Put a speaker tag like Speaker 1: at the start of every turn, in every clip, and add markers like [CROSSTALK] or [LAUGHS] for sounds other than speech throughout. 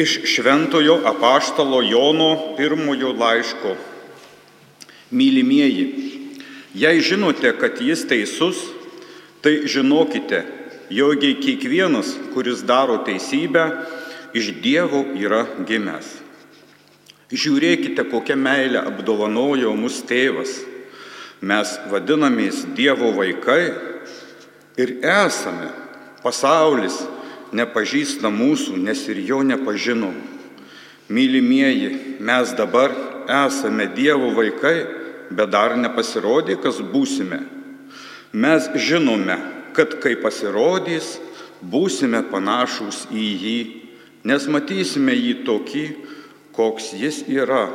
Speaker 1: Iš Šventojo apaštalo Jono pirmojo laiško. Mylimieji, jei žinote, kad jis teisus, tai žinokite, jogi kiekvienas, kuris daro teisybę, iš Dievo yra gimęs. Žiūrėkite, kokią meilę apdovanojo mus tėvas. Mes vadinamės Dievo vaikai ir esame. Pasaulis nepažįsta mūsų, nes ir jo nepažino. Mylimieji, mes dabar esame Dievo vaikai, bet dar nepasirodė, kas būsime. Mes žinome, kad kai pasirodys, būsime panašus į jį, nes matysime jį tokį, koks jis yra.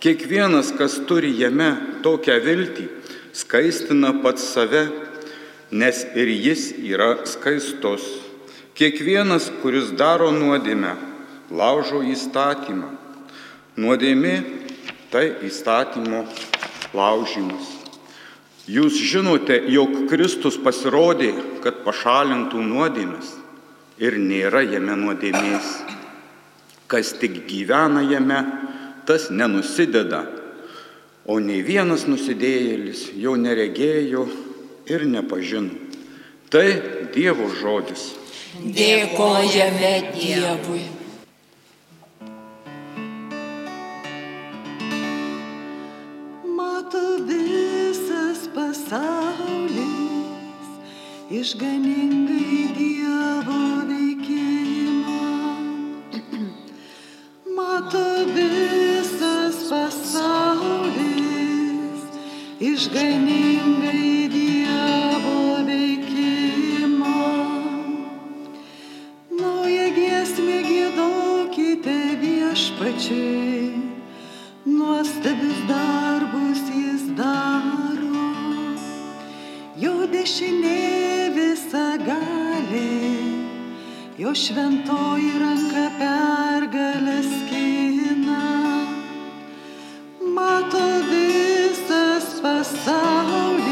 Speaker 1: Kiekvienas, kas turi jame tokią viltį, skaistina pats save, nes ir jis yra skaistos. Kiekvienas, kuris daro nuodėmę, laužo įstatymą. Nuodėmė tai įstatymo laužimas. Jūs žinote, jog Kristus pasirodė, kad pašalintų nuodėmės ir nėra jame nuodėmės. Kas tik gyvena jame, tas nenusideda, o nei vienas nusidėjėlis jo neregėjo ir nepažino. Tai Dievo žodis.
Speaker 2: Dėkojame Dievui.
Speaker 3: Mato visas pasaulis išganingai Dievo veikimą. Mato visas pasaulis išganingai Dievo jo šventoji ranka pergalę skina. Mato visas pasaulis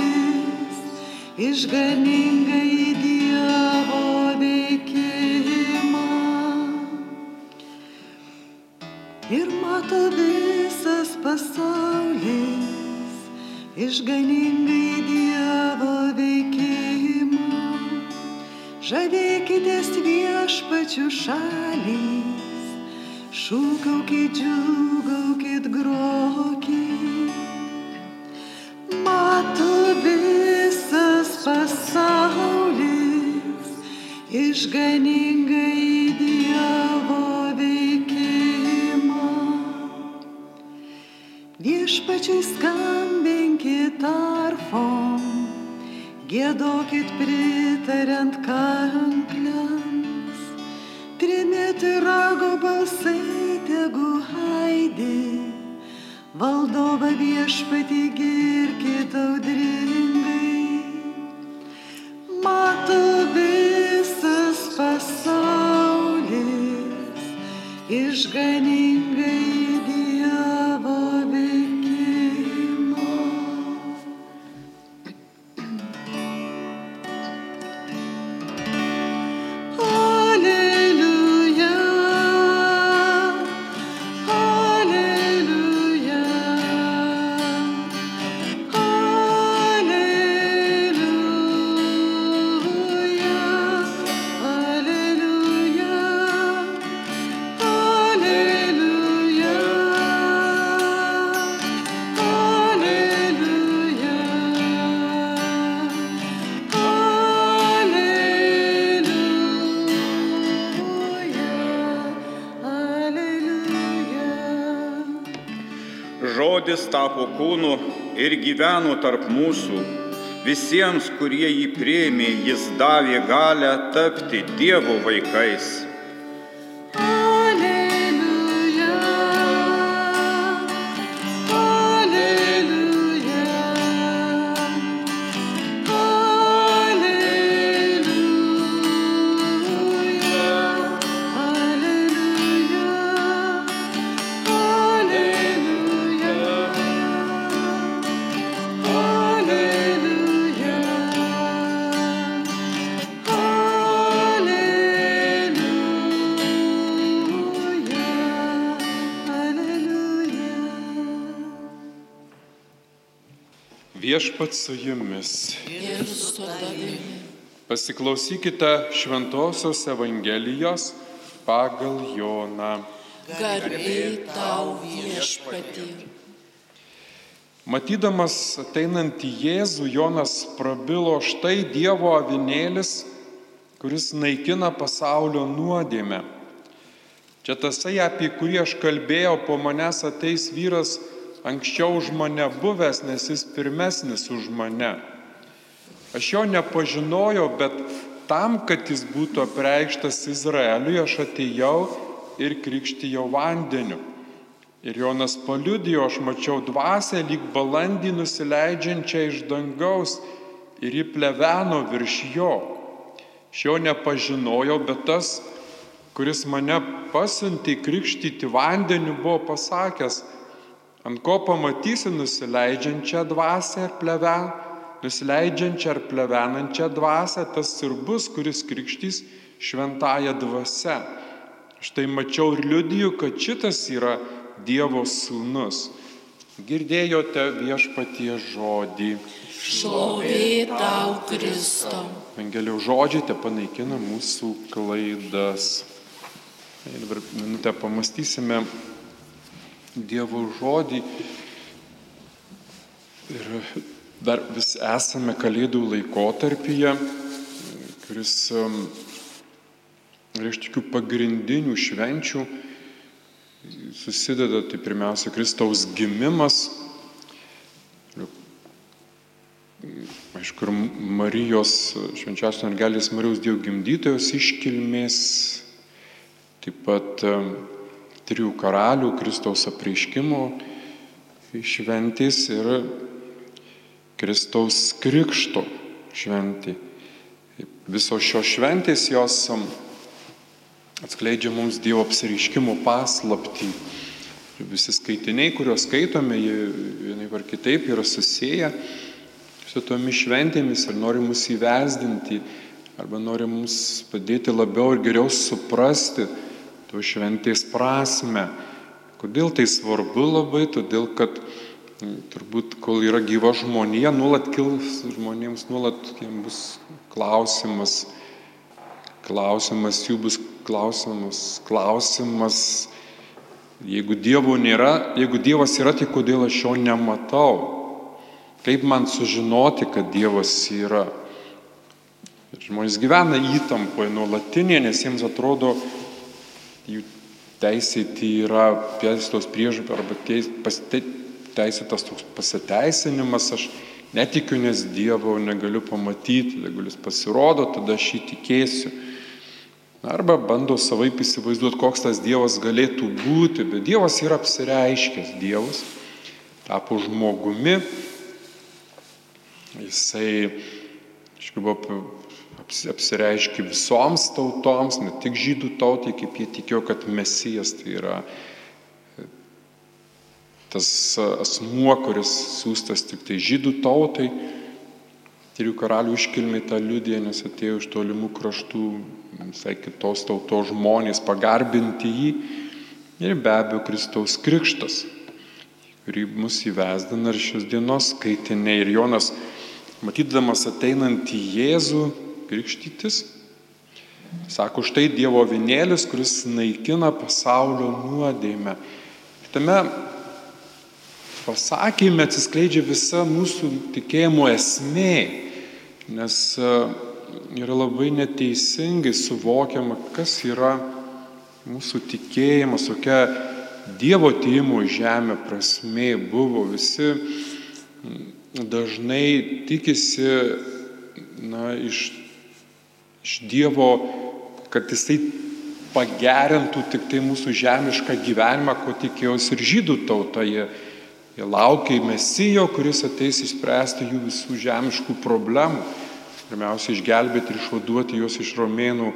Speaker 3: išganingai Dievo veikimą. Ir mato visas pasaulis išganingai Dievo. Žavėkitės viešpačių šalys, šūkaukit, džiugaukit, grokit. Mato visas pasaulis išganingai Dievo veikimą. Viešpačiai skambinkit arfom, gėdokit pritariant kankliams, trinėti rago balsai tegu haidė, valdova viešpati girkit audringai. Mato visas pasaulis išganingai
Speaker 1: Žodis tapo kūnu ir gyveno tarp mūsų. Visiems, kurie jį prieimė, jis davė galę tapti Dievo vaikais.
Speaker 4: Viešpat su jumis.
Speaker 2: ir su tavimi.
Speaker 4: Pasiklausykite Šventojios Evangelijos pagal Joną.
Speaker 2: Garbė tau viešpatie.
Speaker 4: Matydamas ateinantį Jėzų, Jonas prabilo štai Dievo avinėlis, kuris naikina pasaulio nuodėmę. Čia tasai, apie kurį aš kalbėjau, po manęs ateis vyras anksčiau už mane buvęs, nes jis pirmesnis už mane. Aš jo nepažinojau, bet tam, kad jis būtų apreikštas Izraeliui, aš atėjau ir krikštijau vandeniu. Ir Jonas paliudijo, aš mačiau dvasę lyg balandį nusileidžiančią iš dangaus ir ji pleveno virš jo. Šio nepažinojau, bet tas, kuris mane pasiuntė krikštyti vandeniu, buvo pasakęs, ant ko pamatysi nusileidžiančią dvasę ir pleven, nusileidžiančią ar plevenančią dvasę, tas ir bus, kuris krikštys šventąją dvasę. Štai mačiau ir liudiju, kad šitas yra Dievo sūnus. Girdėjote viešpatie žodį.
Speaker 2: Šlovė tau Kristau.
Speaker 4: Evangelijos žodžiai te panaikina mūsų klaidas. Ir dabar minutę pamastysime Dievo žodį. Ir dar vis esame Kalėdų laikotarpyje, kuris um, yra iš tokių pagrindinių švenčių. Susideda tai pirmiausia Kristaus gimimas, aišku, ir Marijos, švenčiausios mergelės Marijos Dievo gimdytojos iškilmės, taip pat e, trijų karalių Kristaus apreiškimo šventės ir Kristaus krikšto šventė. Visos šios šventės jos um, atskleidžia mums Dievo apsireiškimo paslaptį. Ir visi skaitiniai, kuriuos skaitome, vienai ar kitaip yra susiję su tomis šventėmis ir nori mus įvesdinti arba nori mums padėti labiau ir geriau suprasti to šventės prasme. Kodėl tai svarbu labai? Todėl, kad turbūt kol yra gyva žmonija, nuolat kils žmonėms, nuolat jiems bus klausimas, klausimas jų bus klausimas, klausimas, jeigu Dievo nėra, jeigu Dievas yra, tai kodėl aš jo nematau? Kaip man sužinoti, kad Dievas yra? Žmonės gyvena įtampoje nuolatinė, nes jiems atrodo, jų teisėti yra teisėtos priežastis arba teis, pasite, teisėtas toks pasiteisinimas, aš netikiu, nes Dievo negaliu pamatyti, jeigu jis pasirodo, tada aš jį tikėsiu. Arba bando savaip įsivaizduoti, koks tas Dievas galėtų būti, bet Dievas yra apsireiškęs Dievas, tapo žmogumi, jisai, aišku, buvo apsireiškia visoms tautoms, ne tik žydų tautai, kaip jie tikėjo, kad Mesijas tai yra tas asmuo, kuris siūstas tik tai žydų tautai. Trijų karalių iškilmė tą liudiją, nes atėjo iš tolimų kraštų visai kitos tautos žmonės pagarbinti jį. Ir be abejo Kristaus krikštas, kurį mus įvesdina ir šios dienos skaitiniai. Ir Jonas, matydamas ateinantį Jėzų krikštytis, sako, štai Dievo vinėlis, kuris naikina pasaulio nuodėmę. Tame pasakymė atsiskleidžia visa mūsų tikėjimo esmė, nes e, yra labai neteisingai suvokiama, kas yra mūsų tikėjimas, kokia Dievo atėjimo į žemę prasme buvo. Visi dažnai tikisi na, iš, iš Dievo, kad jisai pagerintų tik tai mūsų žemišką gyvenimą, ko tikėjosi ir žydų tauta. Jie, jie laukia Mesijo, kuris ateis išspręsti jų visų žemiškų problemų. Pirmiausia, išgelbėti ir išvaduoti juos iš romėnų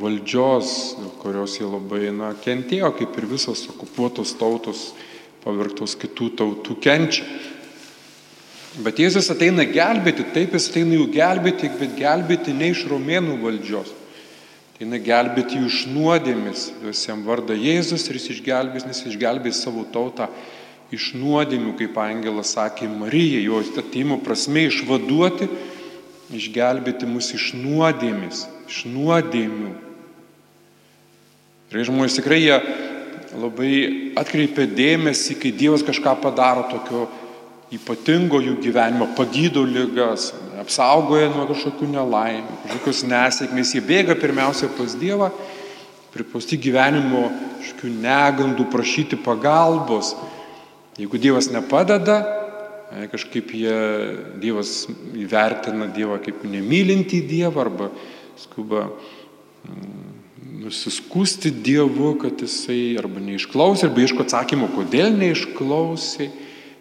Speaker 4: valdžios, kurios jie labai na, kentėjo, kaip ir visos okupuotos tautos, pavirtos kitų tautų kenčia. Bet Jėzus ateina gelbėti, taip jis ateina jų gelbėti, bet gelbėti ne iš romėnų valdžios. Ateina gelbėti jų iš nuodėmis, juos jam varda Jėzus ir jis išgelbės, nes išgelbės savo tautą iš nuodėmių, kaip angelas sakė Marijai, jo atėjimo prasme išvaduoti, išgelbėti mus iš nuodėmis, iš nuodėmių. Ir žmonės tikrai jie labai atkreipia dėmesį, kai Dievas kažką padaro tokio ypatingo jų gyvenimo, pagydo lygas, apsaugoja nuo kažkokių nelaimių, kažkokios nesėkmės, jie bėga pirmiausia pas Dievą, pripausti gyvenimo kažkokių negandų, prašyti pagalbos. Jeigu Dievas nepadeda, e, kažkaip jie, Dievas įvertina Dievą kaip nemylintį Dievą arba skuba mm, nusiskūsti Dievu, kad jisai arba neišklausė, arba ieško atsakymo, kodėl neišklausė.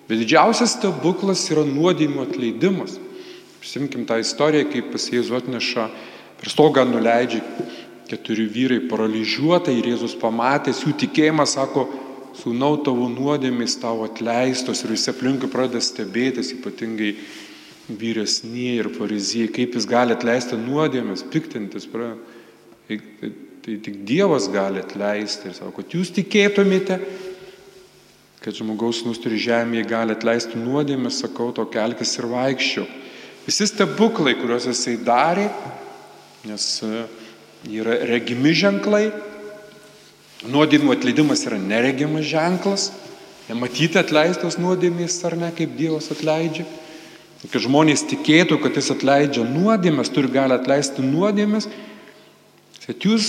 Speaker 4: Bet didžiausias stebuklas yra nuodėmų atleidimas. Prisimkim tą istoriją, kaip pas Jėzų atneša, per stogą nuleidžia keturi vyrai paralyžiuotai ir Jėzus pamatęs jų tikėjimą sako, sūnau tavo nuodėmės tavo atleistos ir visi aplinkui pradeda stebėtis, ypatingai vyresnieji ir farizijai, kaip jis gali atleisti nuodėmės, piktintis. Pradeda. Tai, tai, tai tik Dievas gali atleisti ir sako, kad jūs tikėtumėte, kad žmogaus nusturi žemėje gali atleisti nuodėmę, sakau, to kelkis ir vaikščiau. Visi stebuklai, kuriuos jisai darė, nes e, yra regimi ženklai, nuodėmų atleidimas yra neregimas ženklas, nematyti atleistos nuodėmės ar ne, kaip Dievas atleidžia. Kad žmonės tikėtų, kad jis atleidžia nuodėmės, turi gali atleisti nuodėmės, kad jūs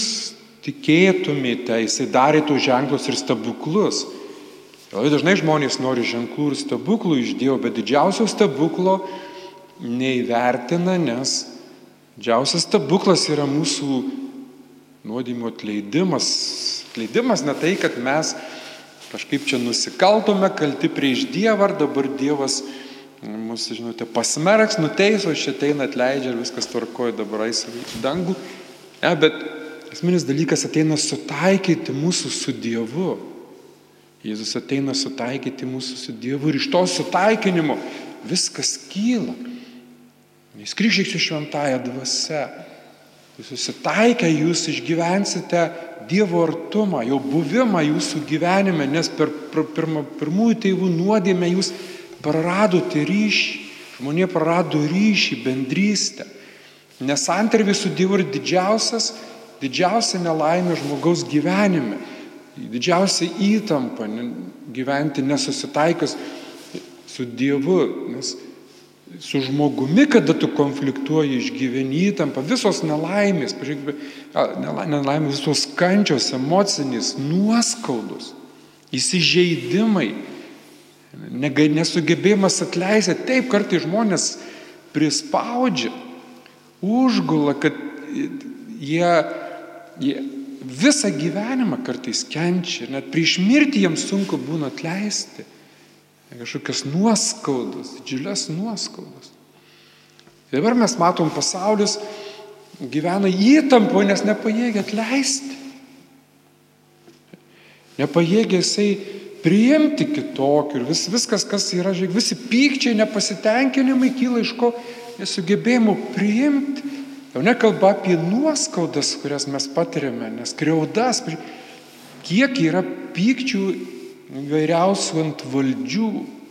Speaker 4: tikėtumėte, jisai darė tų ženklus ir stebuklus. Labai dažnai žmonės nori ženklų ir stebuklų iš Dievo, bet didžiausio stebuklo neįvertina, nes didžiausias stebuklas yra mūsų nuodėmio atleidimas. Atleidimas ne tai, kad mes kažkaip čia nusikaltome, kalti prieš Dievą, ar dabar Dievas mus, žinote, pasmerks, nuteiso, šitą atleidžia ir viskas tvarkoja, dabar eis į dangų. Ne, bet esminis dalykas ateina sutaikyti mūsų su Dievu. Jėzus ateina sutaikyti mūsų su Dievu ir iš to sutaikinimo viskas kyla. Jis kryžiaisi šventąją dvasę. Jūs susitaikę, jūs išgyvensite Dievo artumą, jo buvimą jūsų gyvenime, nes per pirma, pirmųjų tėvų nuodėmę jūs praradote ryšį. Žmonė prarado ryšį, bendrystę. Nes santarvis su Dievu yra didžiausias, didžiausia nelaimė žmogaus gyvenime didžiausia įtampa gyventi nesusitaikus su Dievu, nes su žmogumi, kada tu konfliktuoji, išgyveni įtampą, visos nelaimės, nelaimės, visos kančios, emocinės, nuoskaudos, įsižeidimai, nesugebėjimas atleisti, taip kartai žmonės prispaudžia, užgula, kad jie, jie visą gyvenimą kartais kenčia, net prieš mirtį jiems sunku būna atleisti. Kažkokios nuoskaudos, didžiulės nuoskaudos. Ir dabar mes matom, pasaulis gyvena įtampo, nes nepajėgia atleisti. Nepajėgia jisai priimti kitokių ir vis, viskas, kas yra, žiūrėk, visi pykčiai, nepasitenkinimai kyla iš ko nesugebėjimo priimti Jau nekalba apie nuoskaudas, kurias mes patiriame, nes kreudas, kiek yra pykčių įvairiausių ant valdžių,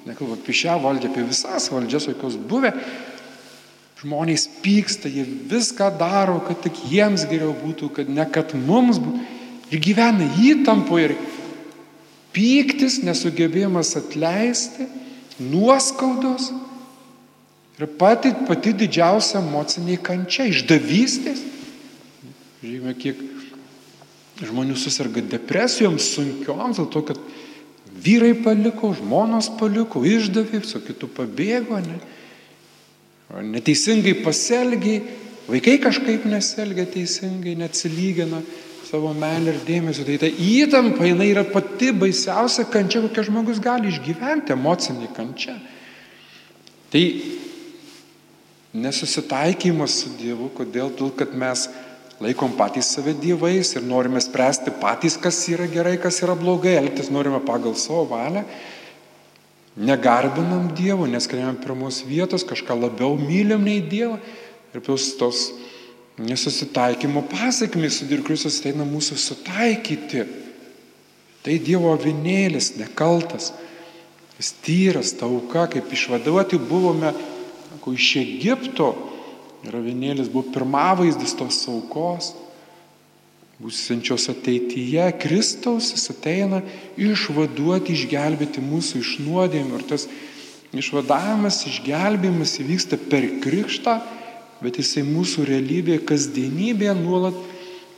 Speaker 4: nekalba apie šią valdžią, apie visas valdžias, kokios buvę, žmonės pyksta, jie viską daro, kad tik jiems geriau būtų, kad ne kad mums būtų. Ir gyvena įtampo ir pyktis, nesugebėjimas atleisti, nuoskaudos yra pati, pati didžiausia emocinė kančia, išdavystės. Žiūrėjome, kiek žmonių susirga depresijoms sunkioms, dėl to, kad vyrai paliko, žmonos paliko, išdavė, su kitu pabėgo, ne? neteisingai pasielgiai, vaikai kažkaip nesielgia teisingai, neatsilygina savo meilę ir dėmesio. Tai ta įtampa, jinai yra pati baisiausia kančia, kokią žmogus gali išgyventi, emocinė kančia. Tai nesusitaikymas su Dievu. Kodėl? Todėl, kad mes laikom patys save dievais ir norime spręsti patys, kas yra gerai, kas yra blogai, elgtis norime pagal savo valią. Negarbinam Dievo, neskiriam pirmos vietos, kažką labiau mylim nei Dievą. Ir tos, tos nesusitaikymo pasiekmės su dirkriusios ateina mūsų sutaikyti. Tai Dievo avinėlis, nekaltas. Jis tyras, ta auka, kaip išvaduoti buvome, sako, iš Egipto. Ir avinėlis buvo pirmavaizdis tos aukos, būsiančios ateityje. Kristaus jis ateina išvaduoti, išgelbėti mūsų iš nuodėmų. Ir tas išvadavimas, išgelbėjimas įvyksta per krikštą, bet jisai mūsų realybėje, kasdienybėje nuolat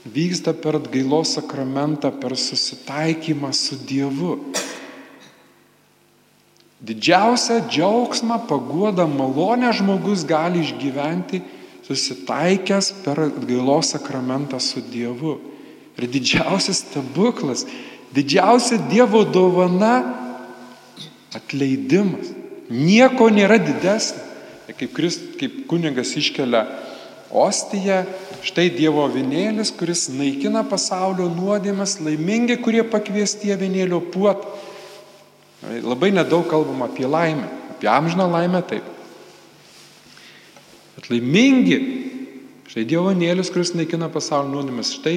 Speaker 4: vyksta per atgailos sakramentą, per susitaikymą su Dievu. Didžiausią džiaugsmą, paguodą, malonę žmogus gali išgyventi susitaikęs per atgailos sakramentą su Dievu. Ir didžiausias stebuklas, didžiausia Dievo dovana - atleidimas. Nieko nėra didesnė. Kaip, Krist, kaip kunigas iškelia ostiją, štai Dievo avinėlis, kuris naikina pasaulio nuodėmes, laimingi, kurie pakviesti avinėlio puot. Labai nedaug kalbam apie laimę, apie amžiną laimę taip. Bet laimingi, štai Dievo avinėlis, kuris naikina pasaulio nuodėmes, štai,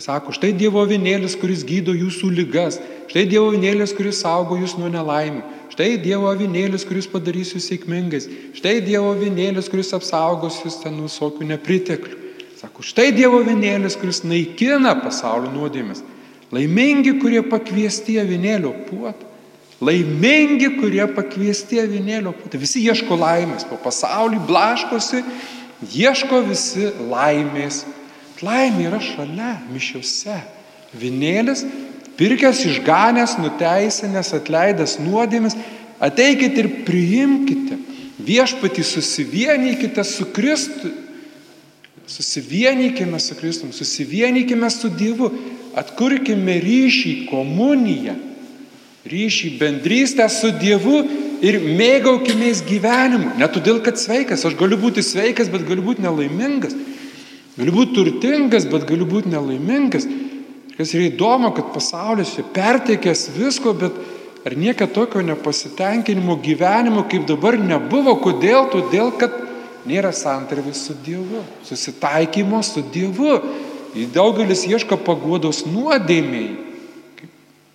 Speaker 4: sako, štai Dievo avinėlis, kuris gydo jūsų lygas, štai Dievo avinėlis, kuris saugo jūs nuo nelaimių, štai Dievo avinėlis, kuris padarys jūs sėkmingais, štai Dievo avinėlis, kuris apsaugos jūs ten visokių nepriteklių. Sako, štai Dievo avinėlis, kuris naikina pasaulio nuodėmes. Laimingi, kurie pakviesti avinėlio puotą. Laimingi, kurie pakviesti avinėlio puotą. Visi ieško laimės, po pasaulį blaškosi, ieško visi laimės. Laimė yra šalia, mišiuose. Vinėlis, pirkęs išganęs, nuteisinęs, atleidęs nuodėmis, ateikite ir priimkite. Viešpatį susivienykite su Kristu. Susivienykime su Kristumi, susivienykime su Dievu, atkurkime ryšį, komuniją, ryšį, bendrystę su Dievu ir mėgaukimės gyvenimu. Ne todėl, kad sveikas, aš galiu būti sveikas, bet galiu būti nelaimingas. Galiu būti turtingas, bet galiu būti nelaimingas. Kas yra įdomu, kad pasaulis čia pertekęs visko, bet ar niekada tokio nepasitenkinimo gyvenimo kaip dabar nebuvo. Kodėl? Todėl, kad nėra santarvis su Dievu, susitaikymo su Dievu. Daugelis ieško paguodos nuodėmiai.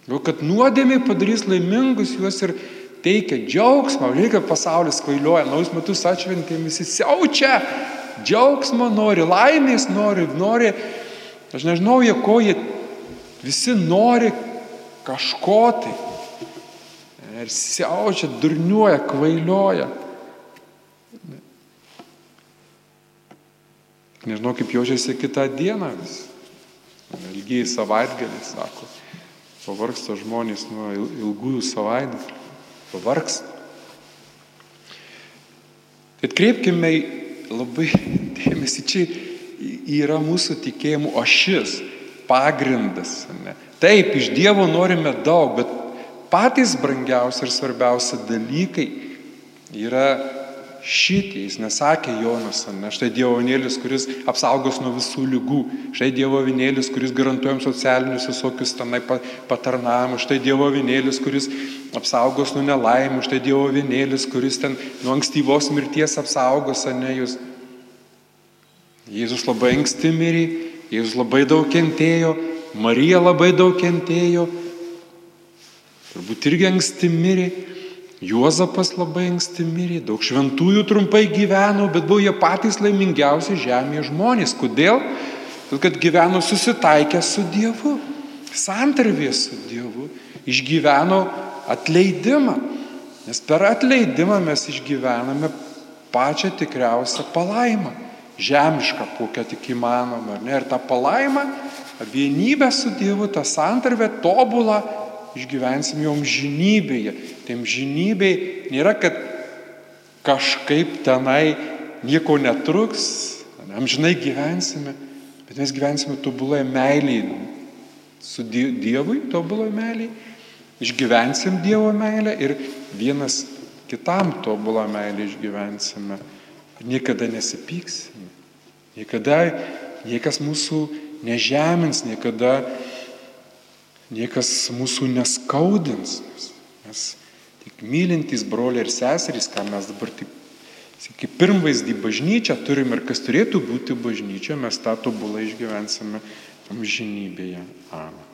Speaker 4: Jau kad nuodėmiai padarys laimingus juos ir teikia džiaugsmą. Reikia pasaulis kvailioja, naujus metus atšventėm, visi siaučia, džiaugsmo nori, laimės nori, nori, aš nežinau, jie ko jie, visi nori kažko tai. Ir siaučia, durniuoja, kvailioja. Nežinau, kaip jaučiasi kitą dieną vis. Ilgiai savaitgalį, sako. Pavarksta žmonės nuo ilgųjų savaitgalių. Pavarksta. Atkreipkime labai [LAUGHS] dėmesį, čia yra mūsų tikėjimų ašis, pagrindas. Ne? Taip, iš Dievo norime daug, bet patys brangiausi ir svarbiausi dalykai yra šitie. Jis nesakė Jonas, ne? Štai Dievo vinėlis, kuris apsaugos nuo visų lygų. Štai Dievo vinėlis, kuris garantuojam socialinius visokius tenai patarnavimus. Štai Dievo vinėlis, kuris apsaugos nuo nelaimių. Štai Dievo vinėlis, kuris ten nuo ankstyvos mirties apsaugos, ne jūs. Jėzus labai anksti mirė, Jėzus labai daug kentėjo, Marija labai daug kentėjo, turbūt irgi anksti mirė. Juozapas labai anksti mirė, daug šventųjų trumpai gyveno, bet buvo jie patys laimingiausi žemėje žmonės. Kodėl? Todėl, kad gyveno susitaikę su Dievu, santarvė su Dievu, išgyveno atleidimą. Nes per atleidimą mes išgyvename pačią tikriausią palaimą. Žemišką, kokią tik įmanoma. Ne? Ir tą palaimą, vienybę su Dievu, tą santarvę tobulą išgyvensim jau amžinybėje. Tai amžinybėje nėra, kad kažkaip tenai nieko netruks, amžinai gyvensime, bet mes gyvensime tobuloje meilėje su Dievui, tobuloje meilėje, išgyvensim Dievo meilę ir vienas kitam tobulą meilę išgyvensime. Ir niekada nesipyksime, niekada niekas mūsų nežemins, niekada niekas mūsų neskaudins. Mes tik mylintys broliai ir seserys, ką mes dabar taip, kaip pirmvaizdį bažnyčią turim ir kas turėtų būti bažnyčia, mes tą tobulai išgyvensime amžinybėje. Amen.